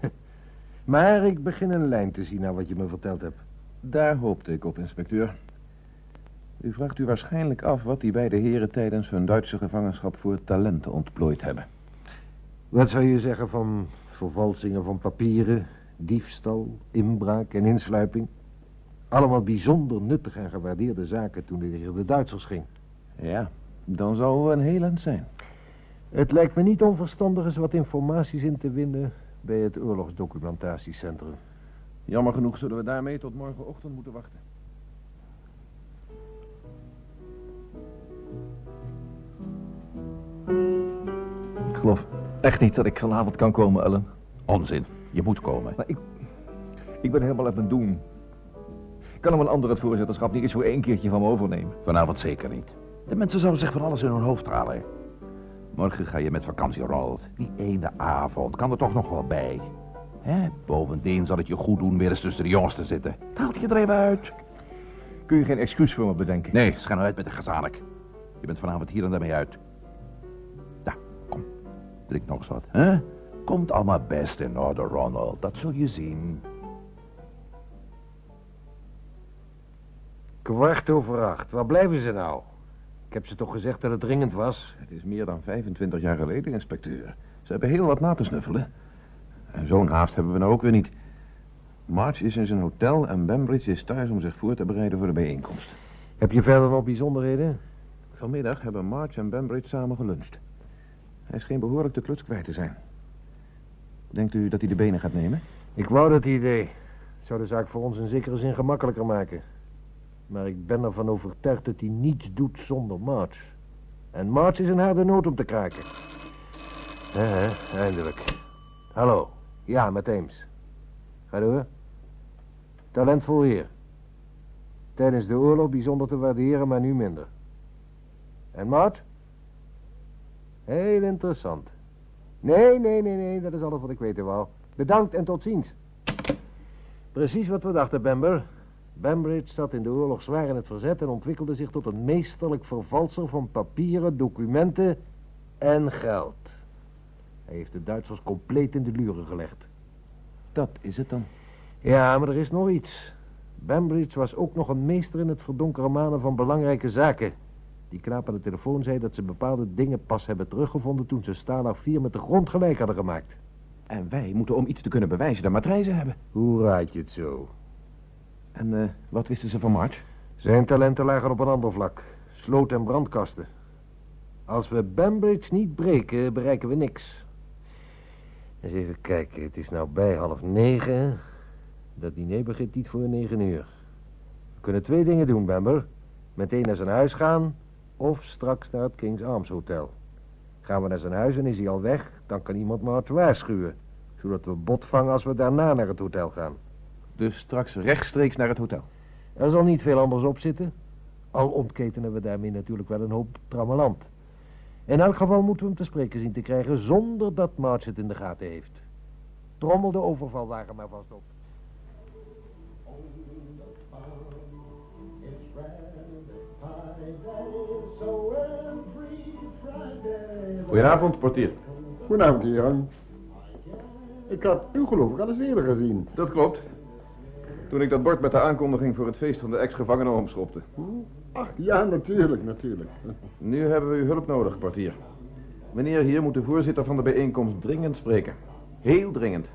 Maar ik begin een lijn te zien naar wat je me verteld hebt. Daar hoopte ik op, inspecteur. U vraagt u waarschijnlijk af wat die beide heren tijdens hun Duitse gevangenschap voor talenten ontplooid hebben. Wat zou je zeggen van vervalsingen van papieren, diefstal, inbraak en insluiping? Allemaal bijzonder nuttige en gewaardeerde zaken toen het tegen de Duitsers ging. Ja, dan zou we een heel eind zijn. Het lijkt me niet onverstandig eens wat informaties in te winnen bij het oorlogsdocumentatiecentrum. Jammer genoeg zullen we daarmee tot morgenochtend moeten wachten. Geloof echt niet dat ik vanavond kan komen, Ellen. Onzin. Je moet komen. Maar ik, ik ben helemaal uit mijn doen. Kan hem een ander het voorzitterschap niet eens voor één keertje van me overnemen? Vanavond zeker niet. De mensen zouden zich van alles in hun hoofd halen. Morgen ga je met vakantie, Ronald. Die ene avond kan er toch nog wel bij. Hè? Bovendien zal het je goed doen weer eens tussen de jongens te zitten. Haalt je er even uit. Kun je geen excuus voor me bedenken? Nee, schijn nou uit met de gezanik. Je bent vanavond hier en daarmee uit. Drink nog wat, hè? Komt allemaal best in orde, Ronald. Dat zul je zien. Kwart over acht. Waar blijven ze nou? Ik heb ze toch gezegd dat het dringend was? Het is meer dan 25 jaar geleden, inspecteur. Ze hebben heel wat na te snuffelen. En zo'n haast hebben we nou ook weer niet. March is in zijn hotel en Bembridge is thuis om zich voor te bereiden voor de bijeenkomst. Heb je verder nog bijzonderheden? Vanmiddag hebben March en Bembridge samen geluncht. Hij scheen behoorlijk de kluts kwijt te zijn. Denkt u dat hij de benen gaat nemen? Ik wou dat idee. Zou de zaak voor ons in zekere zin gemakkelijker maken. Maar ik ben ervan overtuigd dat hij niets doet zonder March. En March is een harde noot om te kraken. Hè, eindelijk. Hallo. Ja, met Eames. Ga door. Talentvol heer. Tijdens de oorlog bijzonder te waarderen, maar nu minder. En Mart? Heel interessant. Nee, nee, nee, nee, dat is alles wat ik weten wou. Bedankt en tot ziens. Precies wat we dachten, Bamber. Bambridge zat in de oorlog zwaar in het verzet en ontwikkelde zich tot een meesterlijk vervalser van papieren, documenten en geld. Hij heeft de Duitsers compleet in de luren gelegd. Dat is het dan. Ja, maar er is nog iets. Bambridge was ook nog een meester in het verdonkeren manen van belangrijke zaken. Die knaap aan de telefoon zei dat ze bepaalde dingen pas hebben teruggevonden toen ze Stalag 4 met de grond gelijk hadden gemaakt. En wij moeten om iets te kunnen bewijzen de matrijzen hebben. Hoe raad je het zo? En eh, wat wisten ze van March? Zijn talenten lagen op een ander vlak. Sloot- en brandkasten. Als we Bambridge niet breken, bereiken we niks. Eens even kijken, het is nou bij half negen. Dat diner begint niet voor negen uur. We kunnen twee dingen doen, Bamber. Meteen naar zijn huis gaan of straks naar het King's Arms Hotel. Gaan we naar zijn huis en is hij al weg, dan kan iemand March waarschuwen. Zodat we bot vangen als we daarna naar het hotel gaan. Dus straks rechtstreeks naar het hotel. Er zal niet veel anders op zitten. Al ontketenen we daarmee natuurlijk wel een hoop trammeland. In elk geval moeten we hem te spreken zien te krijgen zonder dat March het in de gaten heeft. Trommel de overvalwagen maar vast op. Goedenavond, portier. Goedenavond, heren. Ik had u geloof ik al eens eerder gezien. Dat klopt. Toen ik dat bord met de aankondiging voor het feest van de ex-gevangenen omschopte. Ach, ja, natuurlijk, natuurlijk. Nu hebben we uw hulp nodig, portier. Meneer hier moet de voorzitter van de bijeenkomst dringend spreken. Heel dringend.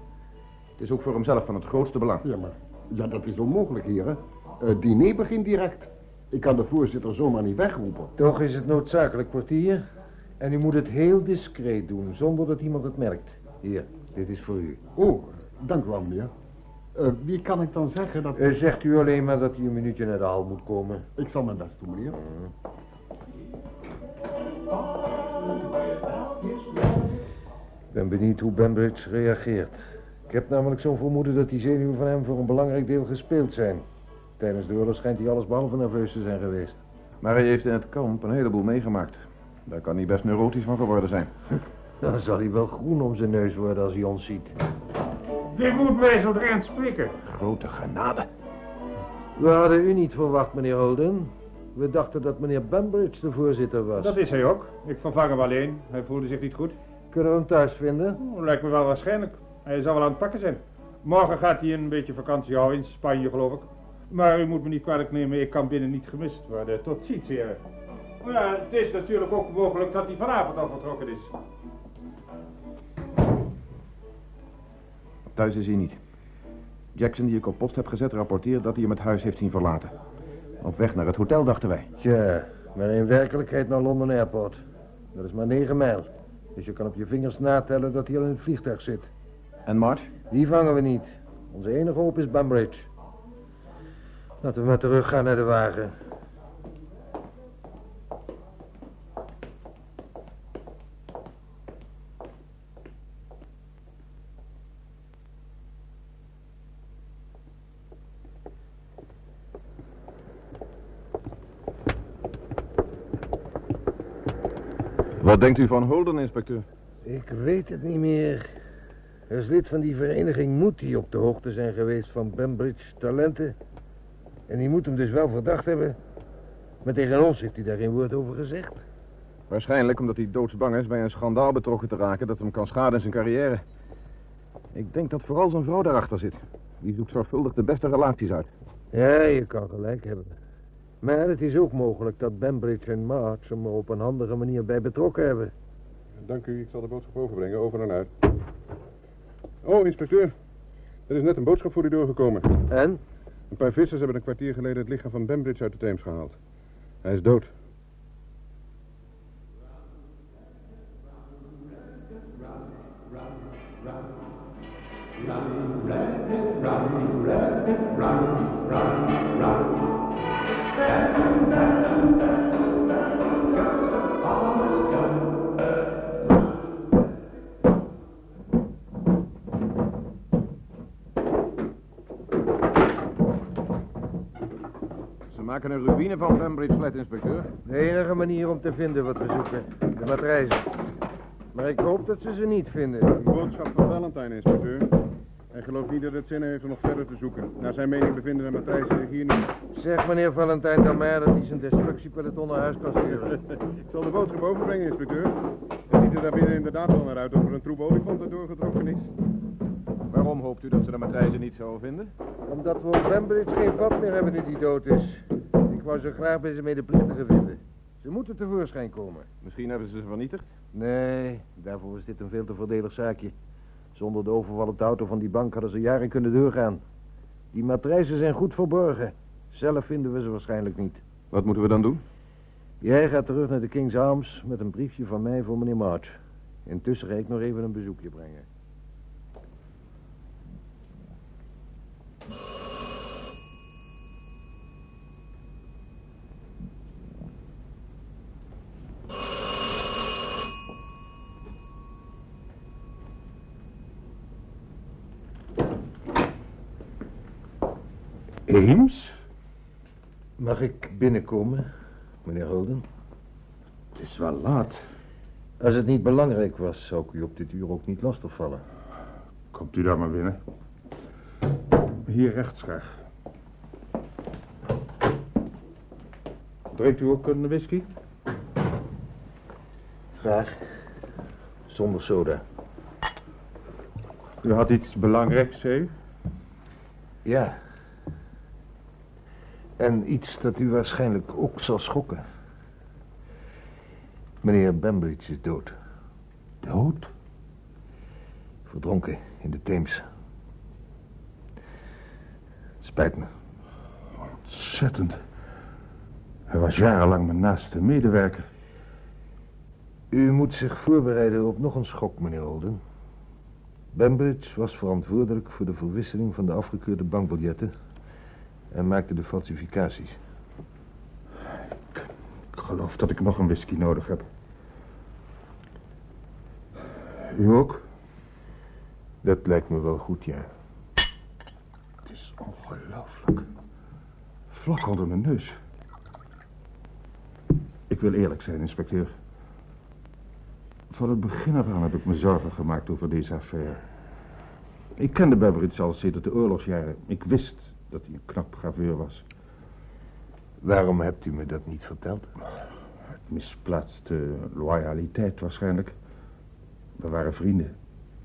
Het is ook voor hemzelf van het grootste belang. Ja, maar ja, dat is onmogelijk, heren. Het diner begint direct. Ik kan de voorzitter zomaar niet wegroepen. Toch is het noodzakelijk, portier. En u moet het heel discreet doen, zonder dat iemand het merkt. Hier, dit is voor u. Oh, dank u wel, meneer. Eh, wie kan ik dan zeggen dat... Uh, zegt u alleen maar dat hij een minuutje naar de hal moet komen. Ik zal mijn best doen, meneer. Ik ben benieuwd hoe Bambridge reageert. Ik heb namelijk zo'n vermoeden dat die zenuwen van hem voor een belangrijk deel gespeeld zijn. Tijdens de oorlog schijnt hij alles behalve nerveus te zijn geweest. Maar hij heeft in het kamp een heleboel meegemaakt. Daar kan hij best neurotisch van geworden zijn. Dan zal hij wel groen om zijn neus worden als hij ons ziet. Wie moet mij zo dringend spreken? Grote genade. We hadden u niet verwacht, meneer Holden. We dachten dat meneer Bambridge de voorzitter was. Dat is hij ook. Ik vervang hem alleen. Hij voelde zich niet goed. Kunnen we hem thuis vinden? Oh, lijkt me wel waarschijnlijk. Hij zal wel aan het pakken zijn. Morgen gaat hij een beetje vakantie houden in Spanje, geloof ik. Maar u moet me niet kwalijk nemen, ik kan binnen niet gemist worden. Tot ziens, heren. Ja, het is natuurlijk ook mogelijk dat hij vanavond al vertrokken is. Thuis is hij niet. Jackson, die ik op post heb gezet, rapporteert dat hij hem het huis heeft zien verlaten. Op weg naar het hotel, dachten wij. Tja, maar in werkelijkheid naar London Airport. Dat is maar negen mijl. Dus je kan op je vingers natellen dat hij al in het vliegtuig zit. En March? Die vangen we niet. Onze enige hoop is Bambridge. Laten we maar teruggaan naar de wagen. Wat denkt u van Holden, inspecteur? Ik weet het niet meer. Als lid van die vereniging moet hij op de hoogte zijn geweest van Bambridge talenten. En die moet hem dus wel verdacht hebben. Maar tegen ons heeft hij daar geen woord over gezegd. Waarschijnlijk omdat hij doodsbang is bij een schandaal betrokken te raken dat hem kan schaden in zijn carrière. Ik denk dat vooral zijn vrouw daarachter zit. Die zoekt zorgvuldig de beste relaties uit. Ja, je kan gelijk hebben. Maar het is ook mogelijk dat Bambridge en March hem er op een handige manier bij betrokken hebben. Dank u, ik zal de boodschap overbrengen, over en uit. Oh, inspecteur. Er is net een boodschap voor u doorgekomen. En? Een paar vissers hebben een kwartier geleden het lichaam van Bambridge uit de Theems gehaald. Hij is dood. Maken een ruïne van Bembridge Flat, inspecteur. De enige manier om te vinden wat we zoeken. De matrijzen. Maar ik hoop dat ze ze niet vinden. Een boodschap van Valentine, inspecteur. Hij gelooft niet dat het zin heeft om nog verder te zoeken. Naar zijn mening bevinden de matrijzen zich hier niet. Zeg meneer Valentijn dan maar dat hij zijn destructiepeloton naar huis kan sturen. Ik zal de boodschap overbrengen, inspecteur. Het ziet er daar binnen inderdaad wel naar uit of er een troep olifanten doorgetrokken is. Waarom hoopt u dat ze de matrijzen niet zouden vinden? Omdat we op Bembridge geen vat meer hebben nu die dood is. Ik wou zo graag bij zijn medeplichtigen vinden. Ze moeten tevoorschijn komen. Misschien hebben ze ze vernietigd? Nee, daarvoor is dit een veel te voordelig zaakje. Zonder de overval op de auto van die bank hadden ze jaren kunnen doorgaan. Die matrijzen zijn goed verborgen. Zelf vinden we ze waarschijnlijk niet. Wat moeten we dan doen? Jij gaat terug naar de King's Arms met een briefje van mij voor meneer March. Intussen ga ik nog even een bezoekje brengen. Eames? Mag ik binnenkomen, meneer Holden? Het is wel laat. Als het niet belangrijk was, zou ik u op dit uur ook niet lastigvallen. Komt u daar maar binnen. Hier rechts graag. Drinkt u ook een whisky? Graag. Zonder soda. U had iets belangrijks, u? Ja. En iets dat u waarschijnlijk ook zal schokken. Meneer Bembridge is dood. Dood? Verdronken in de Theems. Spijt me. Ontzettend. Hij was jarenlang mijn naaste medewerker. U moet zich voorbereiden op nog een schok, meneer Holden. Bembridge was verantwoordelijk voor de verwisseling van de afgekeurde bankbiljetten en maakte de falsificaties. Ik geloof dat ik nog een whisky nodig heb. U ook? Dat lijkt me wel goed, ja. Het is ongelooflijk. Vlak onder mijn neus. Ik wil eerlijk zijn, inspecteur. Van het begin af aan heb ik me zorgen gemaakt over deze affaire. Ik kende Beveridge al sinds de oorlogsjaren. Ik wist dat hij een knap graveur was. Waarom hebt u me dat niet verteld? Het misplaatste loyaliteit waarschijnlijk. We waren vrienden.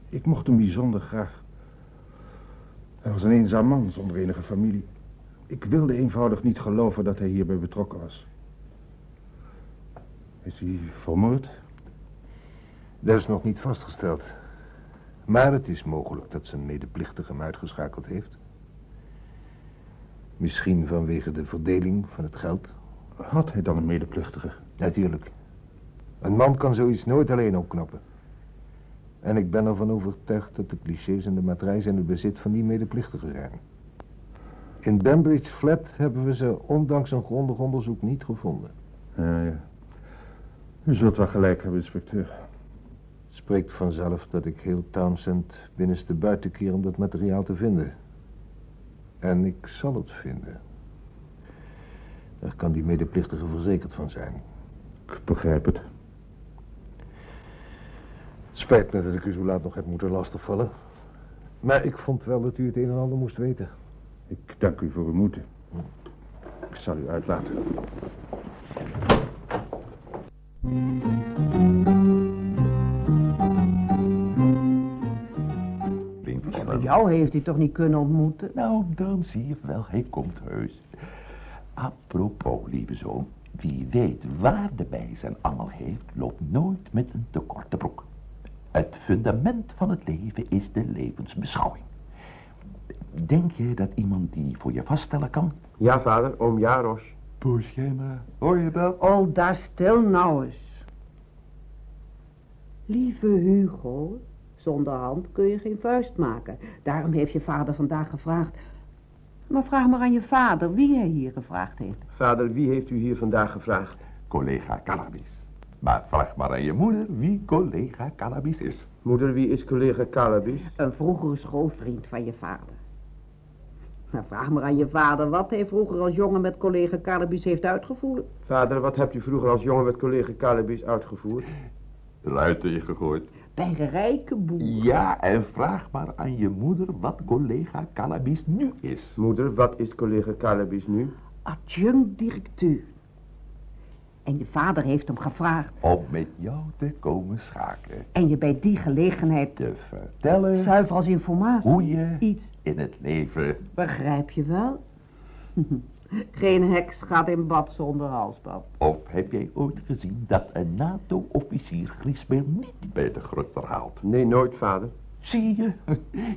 Ik mocht hem bijzonder graag. Hij was een eenzaam man zonder enige familie. Ik wilde eenvoudig niet geloven dat hij hierbij betrokken was. Is hij vermoord? Dat is nog niet vastgesteld. Maar het is mogelijk dat zijn medeplichtige hem uitgeschakeld heeft. Misschien vanwege de verdeling van het geld. Had hij dan een medeplichtige? Natuurlijk. Een man kan zoiets nooit alleen opknappen. En ik ben ervan overtuigd dat de clichés en de matrijs in het bezit van die medeplichtige zijn. In Bembridge Flat hebben we ze ondanks een grondig onderzoek niet gevonden. Ja, ja. U zult wel gelijk hebben, inspecteur. Spreekt vanzelf dat ik heel Townsend binnenste buiten keer om dat materiaal te vinden. En ik zal het vinden. Daar kan die medeplichtige verzekerd van zijn. Ik begrijp het. Spijt me dat ik u zo laat nog heb moeten lastigvallen. Maar ik vond wel dat u het een en ander moest weten. Ik dank u voor uw moeite. Ik zal u uitlaten. Jou heeft hij toch niet kunnen ontmoeten? Nou, dan zie je wel, hij komt heus. Apropos, lieve zoon, wie weet waar de bij zijn angel heeft, loopt nooit met een te korte broek. Het fundament van het leven is de levensbeschouwing. Denk je dat iemand die voor je vaststellen kan? Ja, vader, oom Jaros. Jij maar. Hoor je dat? Oh, daar stil nou eens. Lieve Hugo, zonder hand kun je geen vuist maken. Daarom heeft je vader vandaag gevraagd. Maar vraag maar aan je vader wie hij hier gevraagd heeft. Vader, wie heeft u hier vandaag gevraagd? Collega Cannabis. Maar vraag maar aan je moeder wie collega Cannabis is. Moeder, wie is collega Calabis? Een vroegere schoolvriend van je vader. Nou, vraag maar aan je vader wat hij vroeger als jongen met collega Calabies heeft uitgevoerd. Vader, wat hebt u vroeger als jongen met collega Calabies uitgevoerd? Ruiten je gegooid. Bij een rijke boer. Ja, en vraag maar aan je moeder wat collega Cannabis nu is. Moeder, wat is collega Calabies nu? Adjunct-directeur. En je vader heeft hem gevraagd Om met jou te komen schaken. en je bij die gelegenheid Te vertellen zuiver als informatie. hoe je Iets, in het leven... begrijp je wel? Geen heks gaat in bad zonder halsband. Of heb jij ooit gezien dat een NATO-officier griesmeel niet bij de grutter haalt? Nee, nooit, vader. Zie je,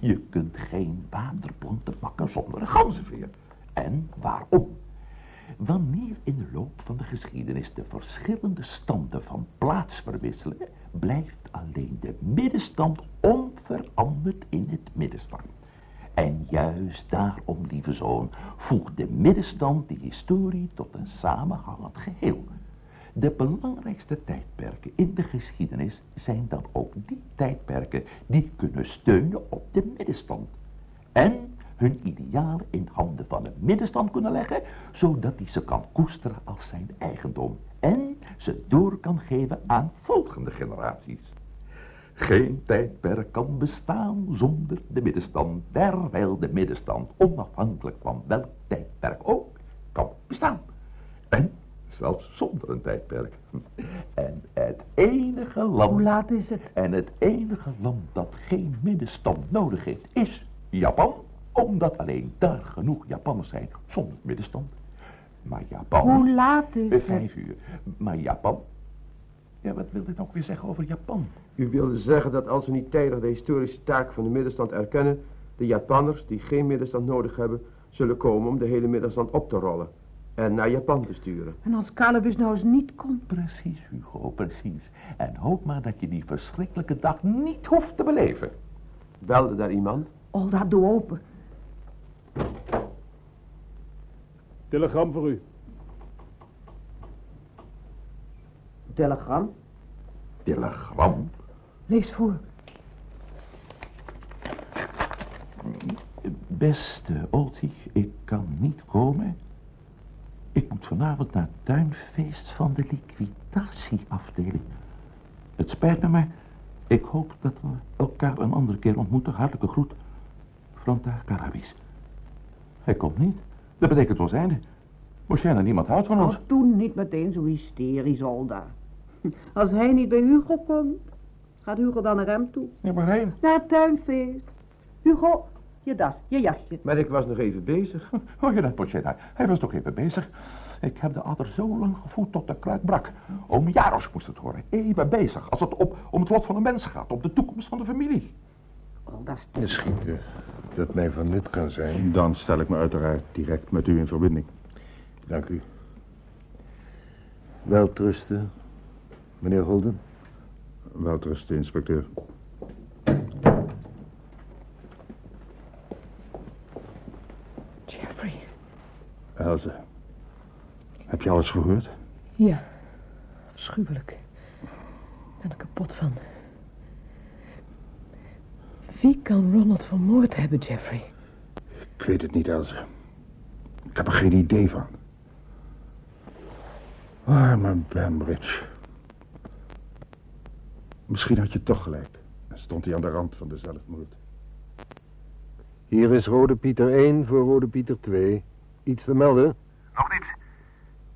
je kunt geen waterplanten pakken zonder een ganzenveer. En waarom? Wanneer in de loop van de geschiedenis de verschillende standen van plaats verwisselen, blijft alleen de middenstand onveranderd in het middenstand. En juist daarom, lieve zoon, voegt de middenstand die historie tot een samenhangend geheel. De belangrijkste tijdperken in de geschiedenis zijn dan ook die tijdperken die kunnen steunen op de middenstand. En hun idealen in handen van een middenstand kunnen leggen, zodat hij ze kan koesteren als zijn eigendom. En ze door kan geven aan volgende generaties. Geen tijdperk kan bestaan zonder de middenstand, terwijl de middenstand, onafhankelijk van welk tijdperk ook, kan bestaan. En zelfs zonder een tijdperk. En het enige land... Hoe laat is het? En het enige land dat geen middenstand nodig heeft, is Japan. Omdat alleen daar genoeg Japanners zijn zonder middenstand. Maar Japan... Hoe laat is het? Vijf uur. Maar Japan... Ja, wat wilde ik nog weer zeggen over Japan? U wilde zeggen dat als we niet tijdig de historische taak van de middenstand erkennen, de Japanners, die geen middenstand nodig hebben, zullen komen om de hele middenstand op te rollen en naar Japan te sturen. En als Calabus nou eens niet komt? Precies, Hugo, precies. En hoop maar dat je die verschrikkelijke dag niet hoeft te beleven. Belde daar iemand? Olda, doe open. Telegram voor u. Telegram? Telegram? Lees voor. Beste Oltie, ik kan niet komen. Ik moet vanavond naar het tuinfeest van de liquidatieafdeling. Het spijt me, maar ik hoop dat we elkaar een andere keer ontmoeten. Hartelijke groet. Franta Carabis. Hij komt niet. Dat betekent ons einde. Waarschijnlijk niemand houdt van ons. Oh, toen niet meteen zo hysterisch, Olda. Als hij niet bij Hugo komt, gaat Hugo dan naar hem toe. Ja, waarheen? Naar het tuinfeest. Hugo, je das, je jasje. Maar ik was nog even bezig. Hoor je dat, Pochetta? Hij was toch even bezig. Ik heb de adder zo lang gevoed tot de kruid brak. Oom Jaros moest het horen. Even bezig. Als het op, om het lot van een mens gaat. Om de toekomst van de familie. Oh, dat is... Misschien dat mij van nut kan zijn. Dan stel ik me uiteraard direct met u in verbinding. Dank u. Welterusten, meneer Holden. Welterusten, inspecteur. Jeffrey. Elze, heb je alles gehoord? Ja, afschuwelijk. Ik ben er kapot van. Wie kan Ronald vermoord hebben, Jeffrey? Ik weet het niet, Elze. Ik heb er geen idee van. Arme Bambridge. Misschien had je toch gelijk. En stond hij aan de rand van de zelfmoord. Hier is Rode Pieter 1 voor Rode Pieter 2. Iets te melden? Nog niets.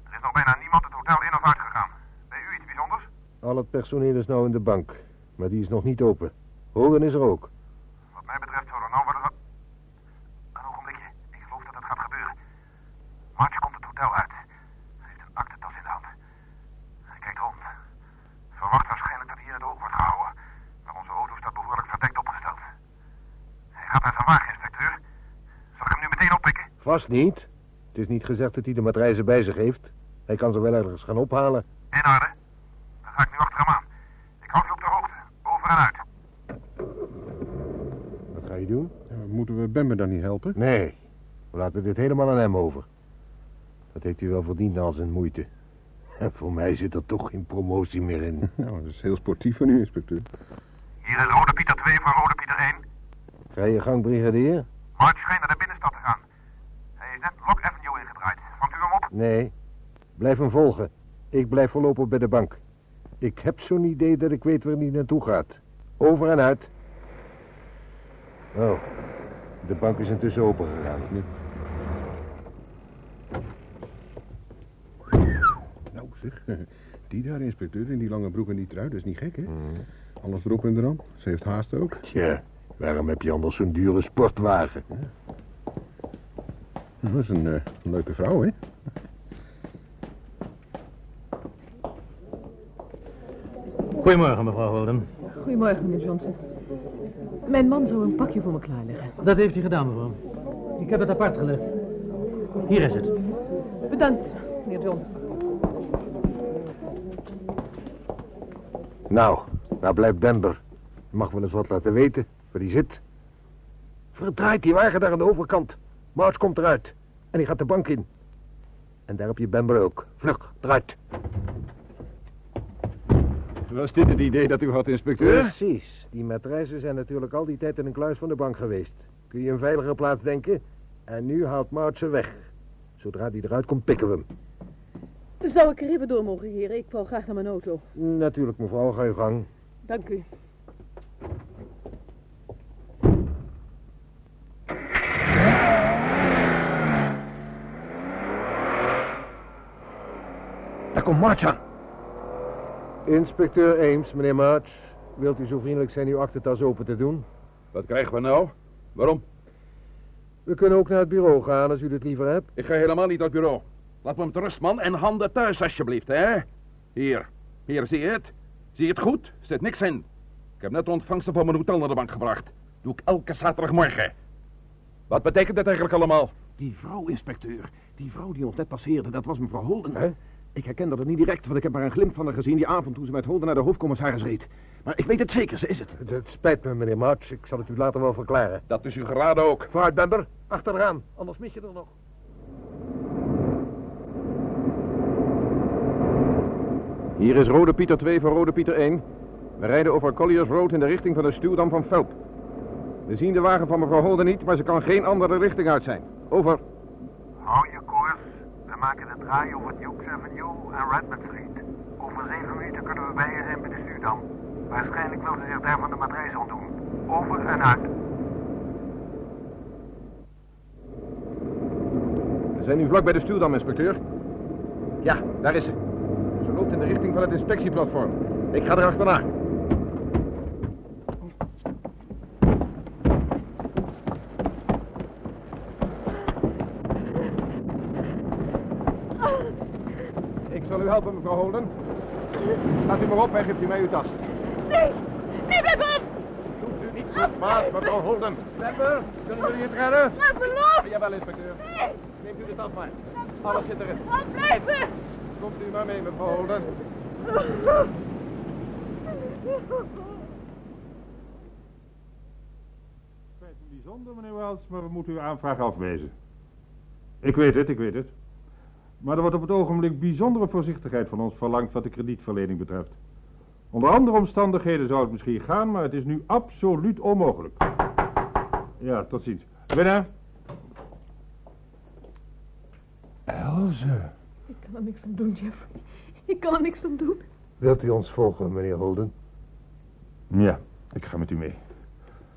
Er is nog bijna niemand het hotel in of uit gegaan. Bij u iets bijzonders? Al het personeel is nou in de bank. Maar die is nog niet open. Hogan is er ook. Wat mij betreft zou er nou wel eens... Een ogenblikje. Ik geloof dat het gaat gebeuren. Marge komt het hotel uit. Hij heeft een aktentas in de hand. Hij kijkt rond. Verwacht waarschijnlijk dat hier het oog wordt gehouden. Maar onze auto staat behoorlijk verdekt opgesteld. Hij gaat naar zijn wagen, inspecteur. Zal ik hem nu meteen oppikken? Vast niet. Het is niet gezegd dat hij de matrijzen bij zich heeft. Hij kan ze wel ergens gaan ophalen. In orde. Dan ga ik nu achter hem aan. Ik hou u op de hoogte. Over en uit. Wat ga je doen? moeten we Bembe dan niet helpen? Nee, we laten dit helemaal aan hem over. Dat heeft hij wel verdiend na al zijn moeite. En voor mij zit er toch geen promotie meer in. Nou, dat is heel sportief van u, inspecteur. Hier is Rode Pieter 2 voor Rode Pieter 1. Ga je gang, brigadier? Marge schijnt naar de binnenstad te gaan. Nee, blijf hem volgen. Ik blijf voorlopig bij de bank. Ik heb zo'n idee dat ik weet waar hij naartoe gaat. Over en uit. Oh, de bank is intussen open gegaan. Nou zeg, die daar inspecteur in die lange broek en die trui, dat is niet gek hè? Alles erop en eraan. Ze heeft haast ook. Tja, waarom heb je anders zo'n dure sportwagen? Dat is een eh, leuke vrouw hè? Goedemorgen, mevrouw Holden. Goedemorgen, meneer Johnson. Mijn man zou een pakje voor me klaarleggen. Dat heeft hij gedaan, mevrouw. Ik heb het apart gelegd. Hier is het. Bedankt, meneer Johnson. Nou, waar blijft Bember? Je mag wel eens wat laten weten, waar die zit. Verdraait die wagen daar aan de overkant. March komt eruit. En die gaat de bank in. En daar heb je Bember ook. Vlug, eruit. Was dit het idee dat u had, inspecteur? Precies. Die matrijzen zijn natuurlijk al die tijd in een kluis van de bank geweest. Kun je een veilige plaats denken? En nu haalt March ze weg. Zodra die eruit komt, pikken we hem. Zou ik er even door mogen, heren? Ik wou graag naar mijn auto. Natuurlijk, mevrouw, ga je gang. Dank u. Daar komt March aan. Inspecteur Ames, meneer March. Wilt u zo vriendelijk zijn uw aktentas open te doen? Wat krijgen we nou? Waarom? We kunnen ook naar het bureau gaan als u het liever hebt. Ik ga helemaal niet naar het bureau. Laat me met rust, man. En handen thuis, alsjeblieft, hè? Hier. Hier, zie je het? Zie je het goed? Er zit niks in. Ik heb net de ontvangsten van mijn hotel naar de bank gebracht. Doe ik elke zaterdagmorgen. Wat betekent dit eigenlijk allemaal? Die vrouw, inspecteur. Die vrouw die ons net passeerde, dat was mevrouw Holden. Hè? Ik herkende haar niet direct, want ik heb maar een glimp van haar gezien die avond toen ze met Holden naar de hoofdcommissaris reed. Maar ik weet het zeker, ze is het. Het spijt me, meneer March. Ik zal het u later wel verklaren. Dat is u geraden ook. Vooruit, Bember. Achteraan, anders mis je er nog. Hier is Rode Pieter 2 voor Rode Pieter 1. We rijden over Colliers Road in de richting van de stuwdam van Velp. We zien de wagen van mevrouw Holden niet, maar ze kan geen andere richting uit zijn. Over. Hou je koers. Maken de draai over Dukes Avenue en Redmond Street. Over zeven minuten kunnen we bij je zijn bij de Stuurdam. Waarschijnlijk wil ze zich daar van de matrijs ontdoen. Over en uit. We zijn nu vlak bij de stuwdam, inspecteur. Ja, daar is ze. Ze loopt in de richting van het inspectieplatform. Ik ga er achterna. Ik zal u helpen, mevrouw Holden. Laat u maar op en geeft u mij uw tas. Nee, nee, blijf af! Doet u niet zo maas, mevrouw Holden. Pepper, kunnen we het redden? Laat me los! Jawel, inspecteur. Nee! Neemt u de tas maar. Alles zit erin. Laat blijven! Komt u maar mee, mevrouw Holden. Spijt me bijzonder, meneer Wells, maar we moeten uw aanvraag afwezen. Ik weet het, ik weet het. Maar er wordt op het ogenblik bijzondere voorzichtigheid van ons verlangd wat de kredietverlening betreft. Onder andere omstandigheden zou het misschien gaan, maar het is nu absoluut onmogelijk. Ja, tot ziens. Binnen. Elze. Ik kan er niks aan doen, Jeff. Ik kan er niks aan doen. Wilt u ons volgen, meneer Holden? Ja, ik ga met u mee.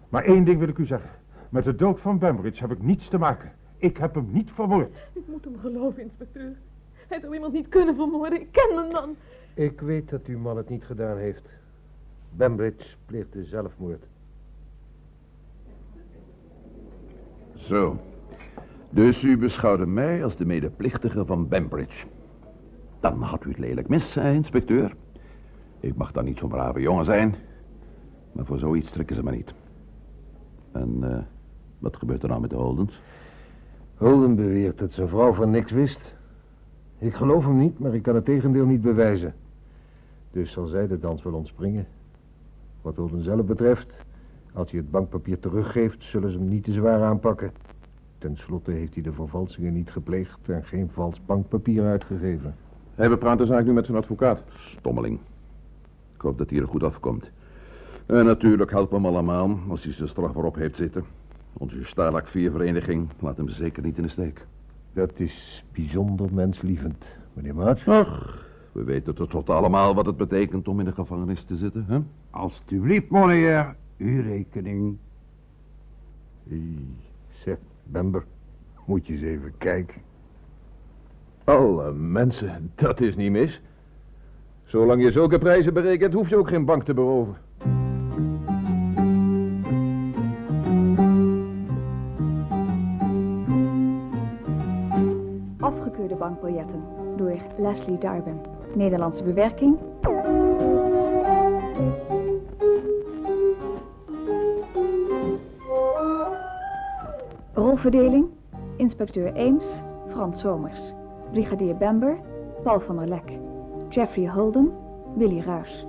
Maar één ding wil ik u zeggen. Met de dood van Bembridge heb ik niets te maken. Ik heb hem niet vermoord. Ik moet hem geloven, inspecteur. Hij zou iemand niet kunnen vermoorden. Ik ken hem dan. Ik weet dat uw man het niet gedaan heeft. Bembridge pleegde zelfmoord. Zo. Dus u beschouwde mij als de medeplichtige van Bembridge. Dan had u het lelijk mis, hè, inspecteur. Ik mag dan niet zo'n brave jongen zijn. Maar voor zoiets trekken ze me niet. En eh, wat gebeurt er nou met de Holdens? Holden beweert dat zijn vrouw van niks wist. Ik geloof hem niet, maar ik kan het tegendeel niet bewijzen. Dus zal zij de dans wel ontspringen. Wat Holden zelf betreft, als hij het bankpapier teruggeeft, zullen ze hem niet te zwaar aanpakken. Ten slotte heeft hij de vervalsingen niet gepleegd en geen vals bankpapier uitgegeven. Hij bepraat de zaak nu met zijn advocaat. Stommeling. Ik hoop dat hij er goed afkomt. En natuurlijk helpt hem allemaal als hij zijn straf erop heeft zitten. Onze Stalag 4-vereniging laat hem zeker niet in de steek. Dat is bijzonder menslievend, meneer. Ach, we weten tot allemaal wat het betekent om in de gevangenis te zitten, hè? Alsjeblieft, meneer. Uw rekening. Zeg, Bember, moet je eens even kijken. Alle mensen, dat is niet mis. Zolang je zulke prijzen berekent, hoef je ook geen bank te beroven. Door Leslie Darben. Nederlandse bewerking. Rolverdeling. Inspecteur Ames, Frans Somers. Brigadier Bamber, Paul van der Lek. Jeffrey Holden, Willy Ruys.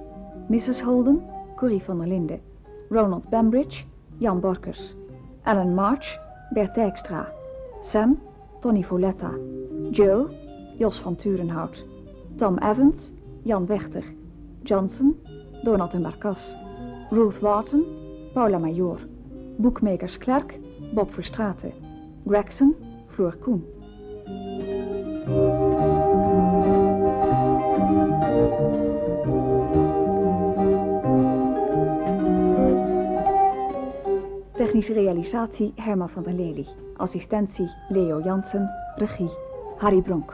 Mrs. Holden, Corrie van der Linde. Ronald Bambridge, Jan Borkers. Alan March, Bert Dijkstra. Sam, Tony Voletta. Joe, Jos van Turenhout. Tom Evans, Jan Wechter. Johnson, Donald en Marcas. Ruth Wharton, Paula Major. Boekmakers Klerk, Bob Verstraeten. Gregson, Floor Koen. Technische realisatie Herman van der Lely. Assistentie Leo Jansen. Regie Harry Bronk.